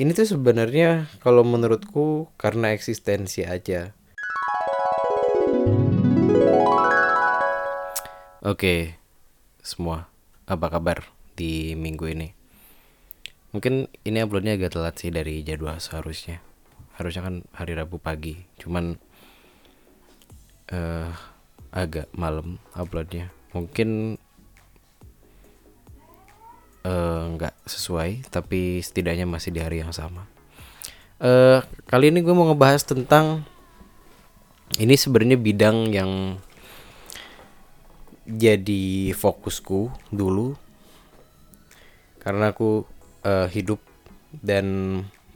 ini tuh sebenarnya kalau menurutku karena eksistensi aja. Oke, semua apa kabar di minggu ini? Mungkin ini uploadnya agak telat sih dari jadwal seharusnya. Harusnya kan hari Rabu pagi, cuman uh, agak malam uploadnya. Mungkin uh, nggak sesuai, tapi setidaknya masih di hari yang sama. Uh, kali ini gue mau ngebahas tentang ini sebenarnya bidang yang jadi fokusku dulu karena aku uh, hidup dan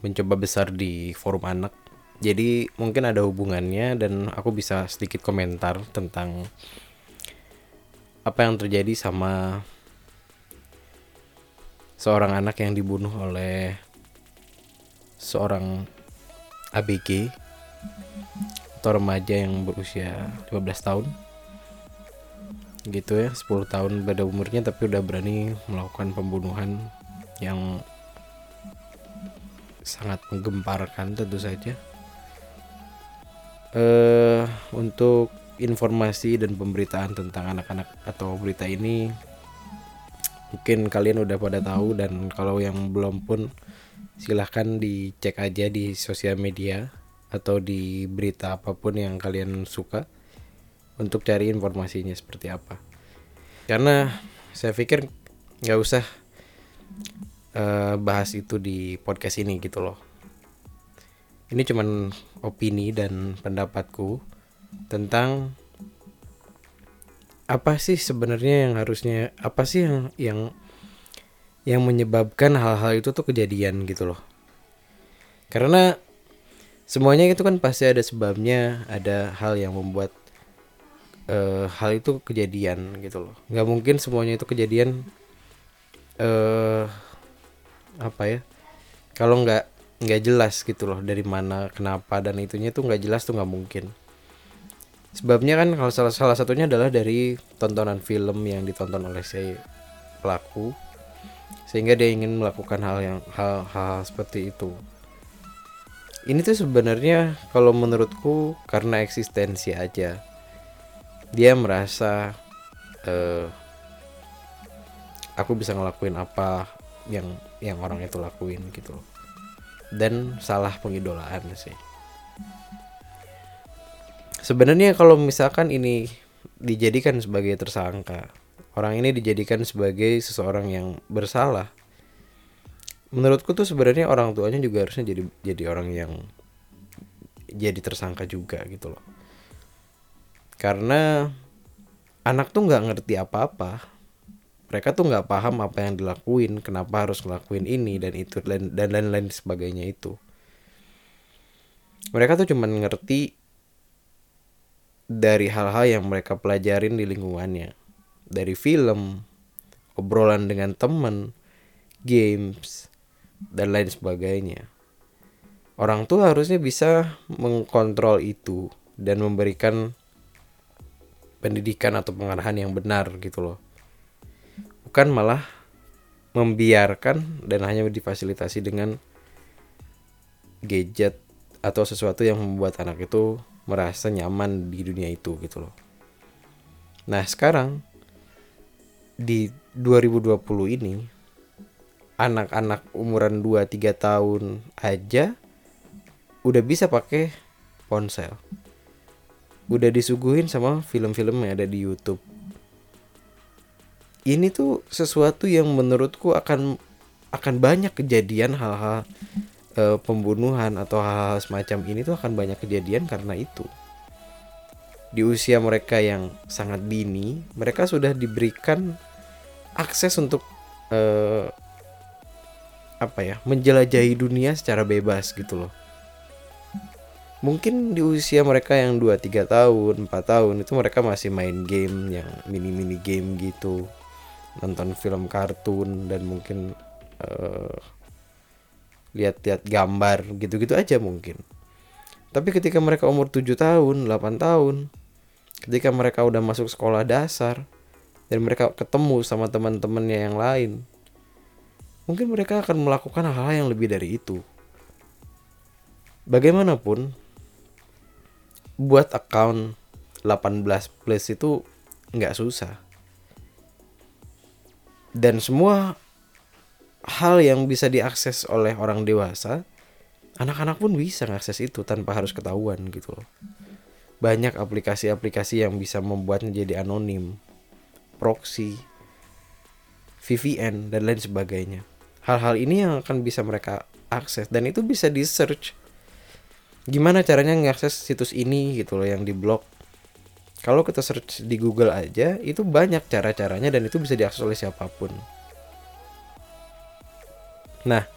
mencoba besar di forum anak jadi mungkin ada hubungannya dan aku bisa sedikit komentar tentang apa yang terjadi sama seorang anak yang dibunuh oleh seorang ABG atau remaja yang berusia 15 tahun. Gitu ya 10 tahun beda umurnya tapi udah berani melakukan pembunuhan yang sangat menggemparkan tentu saja. Uh, untuk informasi dan pemberitaan tentang anak-anak atau berita ini mungkin kalian udah pada tahu dan kalau yang belum pun silahkan dicek aja di sosial media atau di berita apa pun yang kalian suka untuk cari informasinya seperti apa. Karena saya pikir nggak usah uh, bahas itu di podcast ini gitu loh. Ini cuman opini dan pendapatku tentang apa sih sebenarnya yang harusnya apa sih yang yang yang menyebabkan hal-hal itu tuh kejadian gitu loh? Karena semuanya itu kan pasti ada sebabnya ada hal yang membuat uh, hal itu kejadian gitu loh. Nggak mungkin semuanya itu kejadian uh, apa ya kalau nggak nggak jelas gitu loh dari mana kenapa dan itunya tuh nggak jelas tuh nggak mungkin sebabnya kan kalau salah salah satunya adalah dari tontonan film yang ditonton oleh si pelaku sehingga dia ingin melakukan hal yang hal hal seperti itu. Ini tuh sebenarnya kalau menurutku karena eksistensi aja. Dia merasa uh, aku bisa ngelakuin apa yang yang orang itu lakuin gitu. Dan salah pengidolaan sih sebenarnya kalau misalkan ini dijadikan sebagai tersangka orang ini dijadikan sebagai seseorang yang bersalah menurutku tuh sebenarnya orang tuanya juga harusnya jadi jadi orang yang jadi tersangka juga gitu loh. Karena anak tuh nggak ngerti apa-apa. Mereka tuh nggak paham apa yang dilakuin kenapa harus ngelakuin ini dan itu dan dan lain-lain sebagainya itu. Mereka tuh cuman ngerti dari hal-hal yang mereka pelajarin di lingkungannya. Dari film obrolan dengan temen games dan lain sebagainya. Orang tua harusnya bisa mengkontrol itu dan memberikan pendidikan atau pengarahan yang benar gitu loh. Bukan malah membiarkan dan hanya difasilitasi dengan gadget atau sesuatu yang membuat anak itu merasa nyaman di dunia itu gitu loh nah sekarang di 2020 ini anak-anak umuran 2-3 tahun aja udah bisa pakai ponsel udah disuguhin sama film-film yang ada di YouTube. Ini tuh sesuatu yang menurutku akan akan banyak kejadian hal-hal e, pembunuhan atau hal-hal semacam ini tuh akan banyak kejadian karena itu. Di usia mereka yang sangat dini, mereka sudah diberikan akses untuk e, apa ya, menjelajahi dunia secara bebas gitu loh mungkin di usia mereka yang 2-3 tahun 4 tahun itu mereka masih main game yang mini-mini game gitu nonton film kartun dan mungkin uh, lihat-lihat gambar gitu-gitu aja mungkin. Tapi ketika mereka umur 7 tahun 8 tahun ketika mereka udah masuk sekolah dasar dan mereka ketemu sama teman-temannya yang lain mungkin mereka akan melakukan hal-hal yang lebih dari itu. Bagaimanapun buat account 18 plus itu nggak susah. Dan semua hal yang bisa diakses oleh orang dewasa anak-anak pun bisa mengakses itu tanpa harus ketahuan gitu loh. Banyak aplikasi-aplikasi yang bisa membuatnya jadi anonim proxy VPN dan lain sebagainya. Hal-hal ini yang akan bisa mereka akses dan itu bisa di search gimana caranya mengakses situs ini gitu loh yang diblok kalau kita search di Google aja itu banyak cara-caranya dan itu bisa diakses oleh siapa pun nah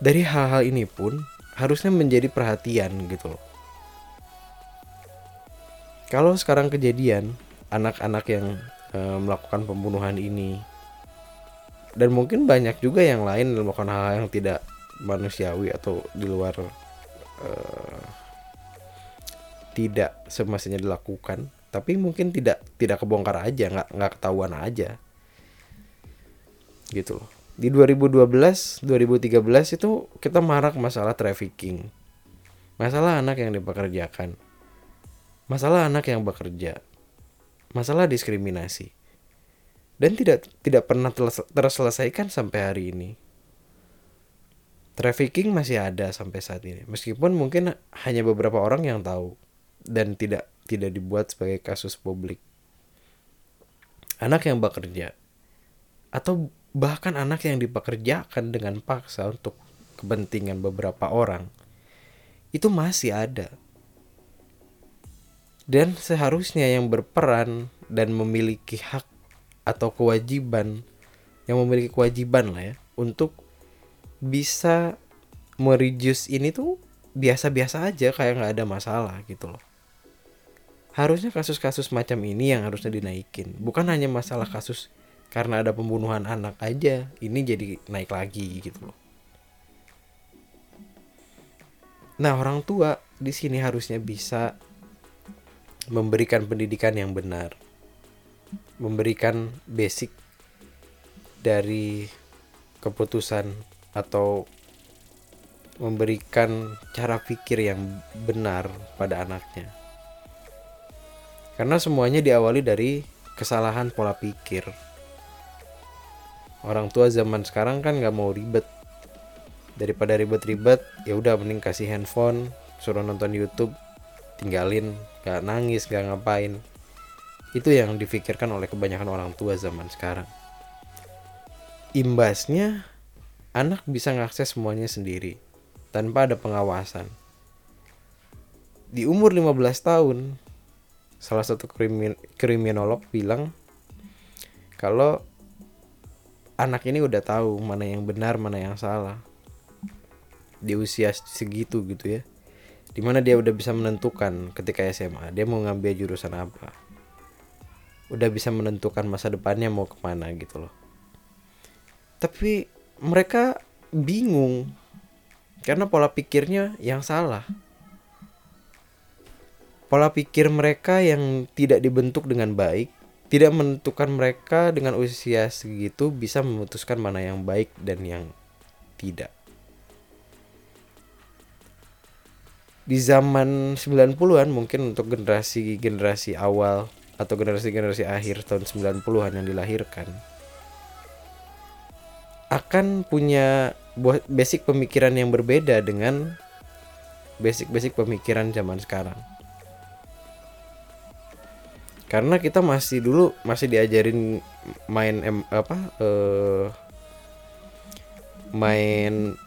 dari hal-hal ini pun harusnya menjadi perhatian gitu loh. Kalau sekarang kejadian anak-anak yang e, melakukan pembunuhan ini dan mungkin banyak juga yang lain melakukan hal-hal yang tidak manusiawi atau di luar uh, tidak semestinya dilakukan tapi mungkin tidak tidak kebongkar aja nggak nggak ketahuan aja. Gitu loh di 2012 2013 itu kita marak masalah trafficking. Masalah anak yang dipekerjakan. Masalah anak yang bekerja. Masalah diskriminasi. Dan tidak tidak pernah terselesaikan sampai hari ini. Trafficking masih ada sampai saat ini, meskipun mungkin hanya beberapa orang yang tahu dan tidak tidak dibuat sebagai kasus publik. Anak yang bekerja. Atau bahkan anak yang dipekerjakan dengan paksa untuk kepentingan beberapa orang itu masih ada. Dan seharusnya yang berperan dan memiliki hak atau kewajiban yang memiliki kewajiban lah ya untuk bisa mereduce ini tuh biasa-biasa aja kayak nggak ada masalah gitu loh harusnya kasus-kasus macam ini yang harusnya dinaikin bukan hanya masalah kasus karena ada pembunuhan anak aja ini jadi naik lagi gitu loh nah orang tua di sini harusnya bisa memberikan pendidikan yang benar memberikan basic dari keputusan atau memberikan cara pikir yang benar pada anaknya. Karena semuanya diawali dari kesalahan pola pikir. Orang tua zaman sekarang kan nggak mau ribet. Daripada ribet-ribet, ya udah mending kasih handphone, suruh nonton YouTube, tinggalin, gak nangis, gak ngapain. Itu yang difikirkan oleh kebanyakan orang tua zaman sekarang. Imbasnya, anak bisa mengakses semuanya sendiri tanpa ada pengawasan. Di umur 15 tahun, salah satu krimin kriminolog bilang kalau anak ini udah tahu mana yang benar, mana yang salah. Di usia segitu gitu ya. Di mana dia udah bisa menentukan ketika SMA dia mau ngambil jurusan apa udah bisa menentukan masa depannya mau ke mana gitu loh tapi mereka bingung karena pola pikirnya yang salah pola pikir mereka yang tidak dibentuk dengan baik tidak menentukan mereka dengan usia segitu bisa memutuskan mana yang baik dan yang tidak di zaman 90-an mungkin untuk generasi-generasi awal atau generasi-generasi akhir tahun 90-an yang dilahirkan akan punya basic pemikiran yang berbeda dengan basic-basic pemikiran zaman sekarang. Karena kita masih dulu masih diajarin main em, apa uh, main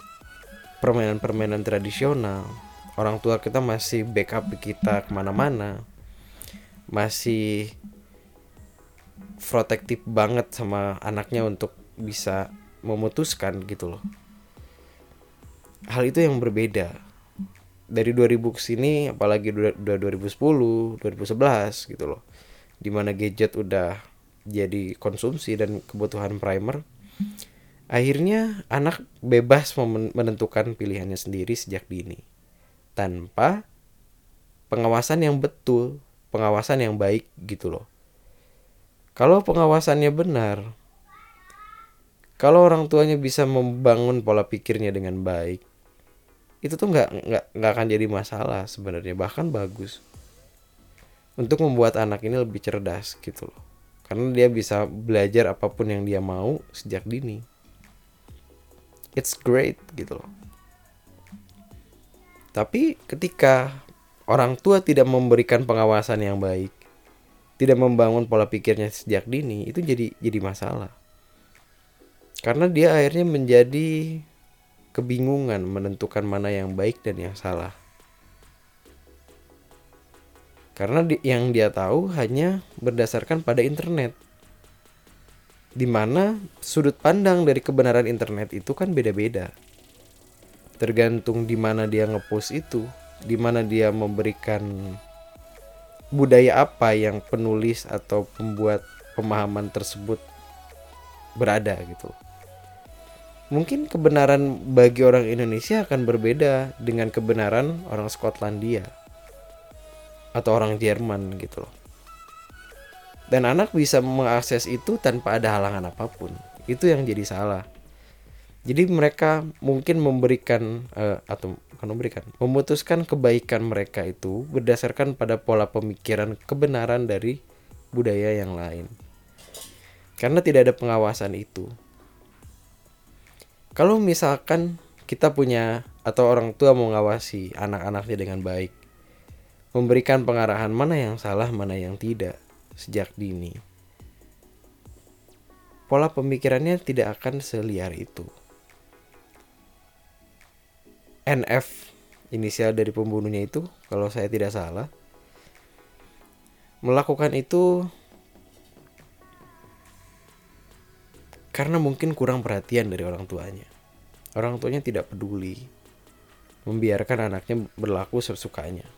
permainan-permainan tradisional. Orang tua kita masih backup kita ke mana-mana. Masih protektif banget sama anaknya untuk bisa memutuskan gitu loh. Hal itu yang berbeda. Dari 2000 ke sini apalagi udah 2010 2011 gitu loh di mana gadget udah jadi konsumsi dan kebutuhan primer akhirnya anak bebas menentukan pilihannya sendiri sejak dini tanpa pengawasan yang betul pengawasan yang baik gitu loh. Kalau pengawasannya benar, kalau orang tuanya bisa membangun pola pikirnya dengan baik, itu tuh nggak nggak nggak akan jadi masalah sebenarnya bahkan bagus untuk membuat anak ini lebih cerdas gitu loh. Karena dia bisa belajar apa pun yang dia mau sejak dini. It's great gitu loh. Tapi ketika orang tua tidak memberikan pengawasan yang baik tidak membangun pola pikirnya sejak dini itu jadi jadi masalah. Karena dia akhirnya menjadi kebingungan menentukan mana yang baik dan yang salah. Karena di, yang dia tahu hanya berdasarkan pada internet. Di mana sudut pandang dari kebenaran internet itu kan beda-beda. Tergantung di mana dia ngepost itu, di mana dia memberikan budaya apa yang penulis atau pembuat pemahaman tersebut berada gitu mungkin kebenaran bagi orang Indonesia akan berbeda dengan kebenaran orang Skotlandia atau orang Jerman gitu loh. Dan anak bisa mengakses itu tanpa ada halangan apa pun. Itu yang jadi salah. Jadi mereka mungkin memberikan uh, atau bukan memberikan, memutuskan kebaikan mereka itu berdasarkan pada pola pemikiran kebenaran dari budaya yang lain. Karena tidak ada pengawasan itu kalau misalkan kita punya atau orang tua mau ngawasi anak-anaknya dengan baik memberikan pengarahan mana yang salah mana yang tidak sejak dini pola pemikirannya tidak akan seliar itu NF inisial dari pembunuhnya itu kalau saya tidak salah melakukan itu karena mungkin kurang perhatian dari orang tuanya. Orang tuanya tidak peduli, membiarkan anaknya berlaku sesukanya.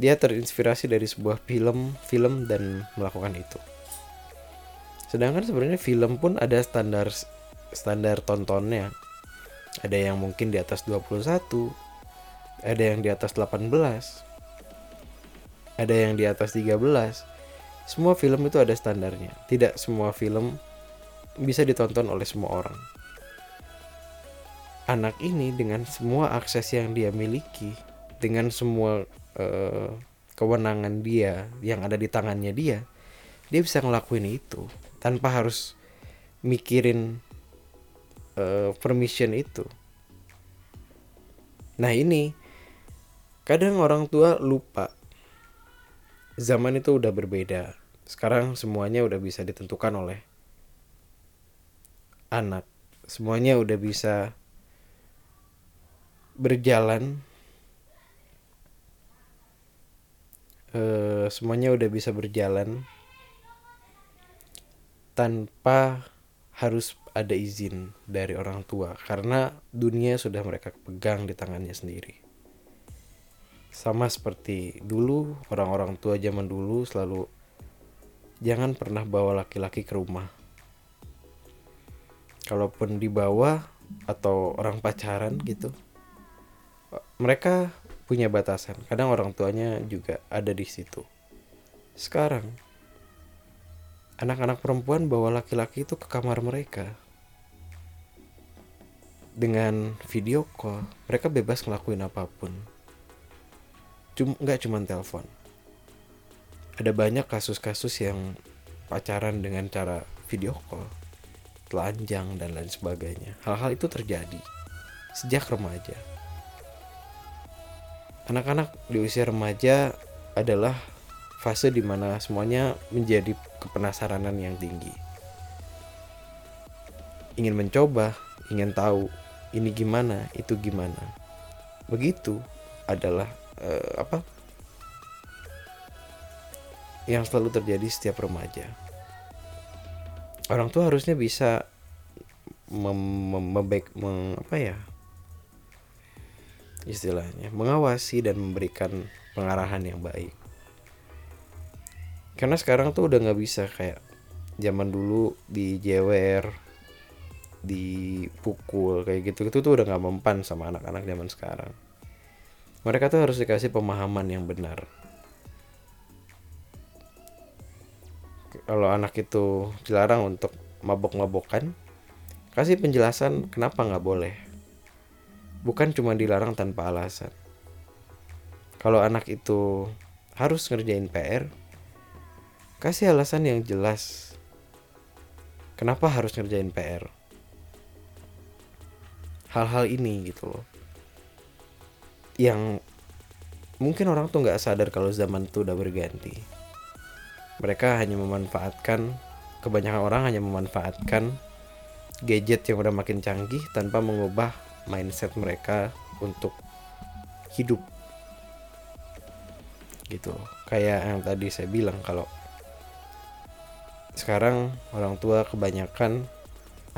Dia terinspirasi dari sebuah film, film dan melakukan itu. Sedangkan sebenarnya film pun ada standar standar tontonnya. Ada yang mungkin di atas 21, ada yang di atas 18, ada yang di atas 13 semua film itu ada standarnya. Tidak semua film bisa ditonton oleh semua orang. Anak ini dengan semua akses yang dia miliki, dengan semua uh, kewenangan dia yang ada di tangannya dia, dia bisa ngelakuin itu tanpa harus mikirin uh, permission itu. Nah ini kadang orang tua lupa zaman itu udah berbeda sekarang semuanya udah bisa ditentukan oleh anak. Semuanya udah bisa berjalan. Uh, semuanya udah bisa berjalan tanpa harus ada izin dari orang tua karena dunia sudah mereka pegang di tangannya sendiri. Sama seperti dulu orang-orang tua zaman dulu selalu jangan pernah bawa laki-laki ke rumah. Kalaupun dibawa atau orang pacaran gitu, mereka punya batasan. Kadang orang tuanya juga ada di situ. Sekarang, anak-anak perempuan bawa laki-laki itu ke kamar mereka. Dengan video call, mereka bebas ngelakuin apa pun. Cuma nggak cuma telepon ada banyak kasus-kasus yang pacaran dengan cara video call, telanjang dan lain sebagainya. Hal-hal itu terjadi sejak remaja. Anak-anak di usia remaja adalah fase di mana semuanya menjadi kepenasaranan yang tinggi. Ingin mencoba, ingin tahu ini gimana, itu gimana. Begitu adalah uh, apa yang selalu terjadi setiap remaja. Orang tua harusnya bisa mem, mem, mem, apa ya istilahnya mengawasi dan memberikan pengarahan yang baik. Karena sekarang tuh udah nggak bisa kayak zaman dulu di jewer, dipukul kayak gitu itu tuh udah nggak mempan sama anak-anak zaman sekarang. Mereka tuh harus dikasih pemahaman yang benar kalau anak itu dilarang untuk mabok-mabokan kasih penjelasan kenapa nggak boleh bukan cuma dilarang tanpa alasan. Kalau anak itu harus ngerjain PR, kasih alasan yang jelas. Kenapa harus ngerjain PR? Hal-hal ini gitu loh. Yang mungkin orang tuh nggak sadar kalau zaman tuh udah berganti. Mereka hanya memanfaatkan, kebanyakan orang hanya memanfaatkan gadget yang udah makin canggih tanpa mengubah mindset mereka untuk hidup. Gitu. Kayak yang tadi saya bilang kalau sekarang orang tua kebanyakan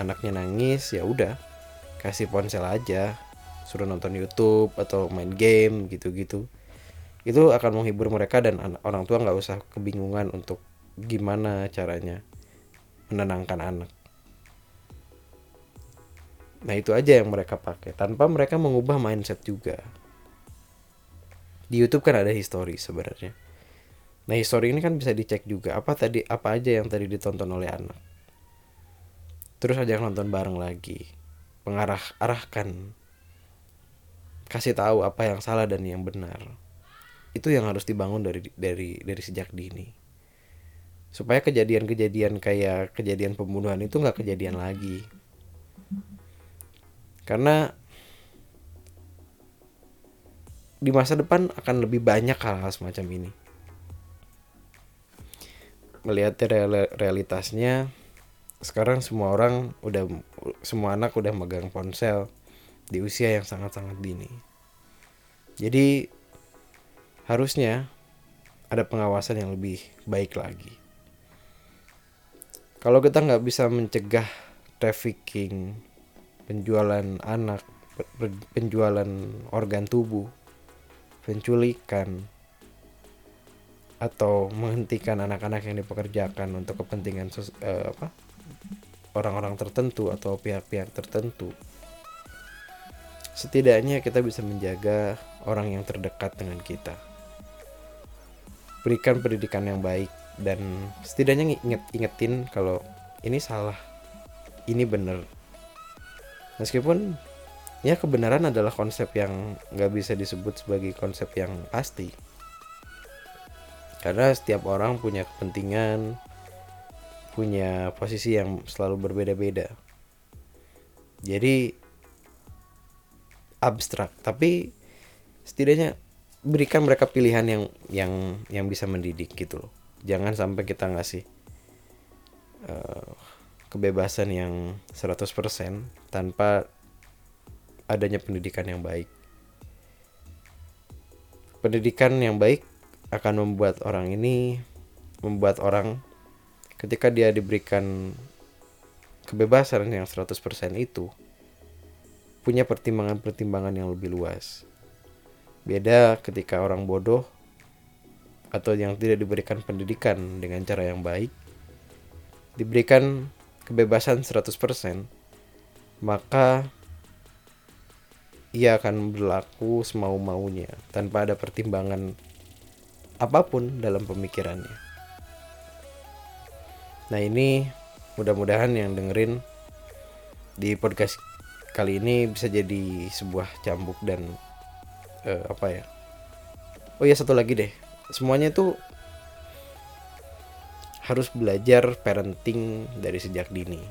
anaknya nangis ya udah kasih ponsel aja suruh nonton YouTube atau main game gitu-gitu. Itu akan menghibur mereka dan orang tua nggak usah kebingungan untuk gimana caranya menenangkan anak Nah itu aja yang mereka pakai tanpa mereka mengubah mindset juga. Di YouTube kan ada history sebenarnya. Nah history ini kan bisa dicek juga apa tadi apa aja yang tadi ditonton oleh anak. Terus aja nonton bareng lagi, pengarah arahkan, kasih tahu apa yang salah dan yang benar. Itu yang harus dibangun dari dari dari sejak dini supaya kejadian-kejadian kayak kejadian pembunuhan itu nggak kejadian lagi karena di masa depan akan lebih banyak hal-hal semacam ini. Melihat realitasnya sekarang semua orang udah semua anak udah megang ponsel di usia yang sangat-sangat dini. Jadi harusnya ada pengawasan yang lebih baik lagi. Kalau kita nggak bisa mencegah trafficking penjualan anak, penjualan organ tubuh, penculikan, atau menghentikan anak-anak yang dipekerjakan untuk kepentingan uh, apa orang-orang tertentu atau pihak-pihak tertentu. Setidaknya kita bisa menjaga orang yang terdekat dengan kita. Berikan pendidikan yang baik dan setidaknya inget ingetin kalau ini salah, ini benar, meskipun ya kebenaran adalah konsep yang nggak bisa disebut sebagai konsep yang pasti. Karena setiap orang punya kepentingan punya posisi yang selalu berbeda-beda. Jadi abstrak. Tapi setidaknya berikan mereka pilihan yang yang yang bisa mendidik gitu loh. Jangan sampai kita ngasih uh, kebebasan yang 100% tanpa adanya pendidikan yang baik. Pendidikan yang baik akan membuat orang ini membuat orang ketika dia diberikan kebebasan yang 100% itu punya pertimbangan-pertimbangan yang lebih luas. Beda ketika orang bodoh atau yang tidak diberikan pendidikan dengan cara yang baik diberikan kebebasan 100%, maka ia akan berlaku semau-maunya tanpa ada pertimbangan apa pun dalam pemikirannya. Nah, ini mudah-mudahan yang dengerin di podcast kali ini bisa jadi sebuah cambuk dan uh, apa ya? Oh ya satu lagi deh. Semuanya itu harus belajar parenting dari sejak dini.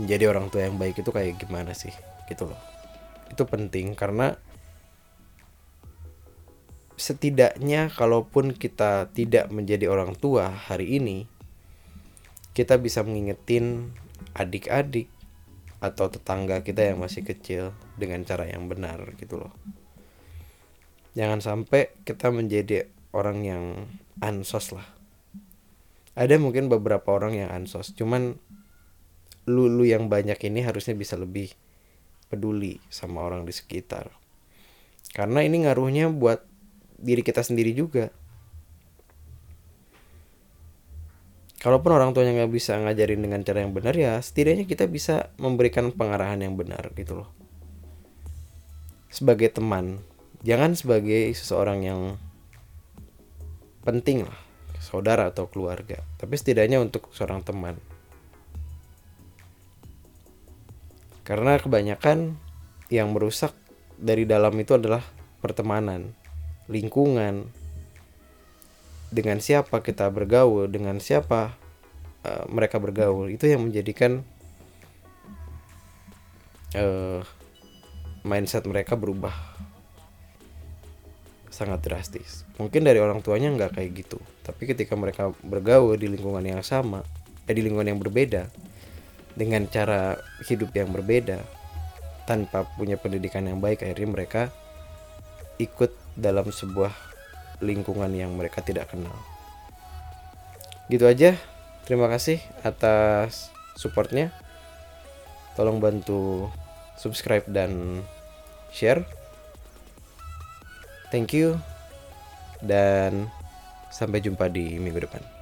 Menjadi orang tua yang baik itu kayak gimana sih? Gitu loh. Itu penting karena setidaknya kalaupun kita tidak menjadi orang tua hari ini, kita bisa mengingetin adik-adik atau tetangga kita yang masih kecil dengan cara yang benar gitu loh. Jangan sampai kita menjadi orang yang ansos lah. Ada mungkin beberapa orang yang ansos cuman lu lu yang banyak ini harusnya bisa lebih peduli sama orang di sekitar. Karena ini ngaruhnya buat diri kita sendiri juga. Kalaupun orang tuanya nggak bisa ngajarin dengan cara yang benar ya setidaknya kita bisa memberikan pengarahan yang benar gitu loh. Sebagai teman jangan sebagai seseorang yang penting lah saudara atau keluarga. Tapi setidaknya untuk seorang teman. Karena kebanyakan yang merusak dari dalam itu adalah pertemanan lingkungan. Dengan siapa kita bergaul dengan siapa uh, mereka bergaul itu yang menjadikan uh, mindset mereka berubah sangat drastis. Mungkin dari orang tuanya nggak kayak gitu, tapi ketika mereka bergaul di lingkungan yang sama, eh di lingkungan yang berbeda, dengan cara hidup yang berbeda, tanpa punya pendidikan yang baik, akhirnya mereka ikut dalam sebuah lingkungan yang mereka tidak kenal. Gitu aja. Terima kasih atas supportnya. Tolong bantu subscribe dan share. Thank you dan sampai jumpa di minggu depan.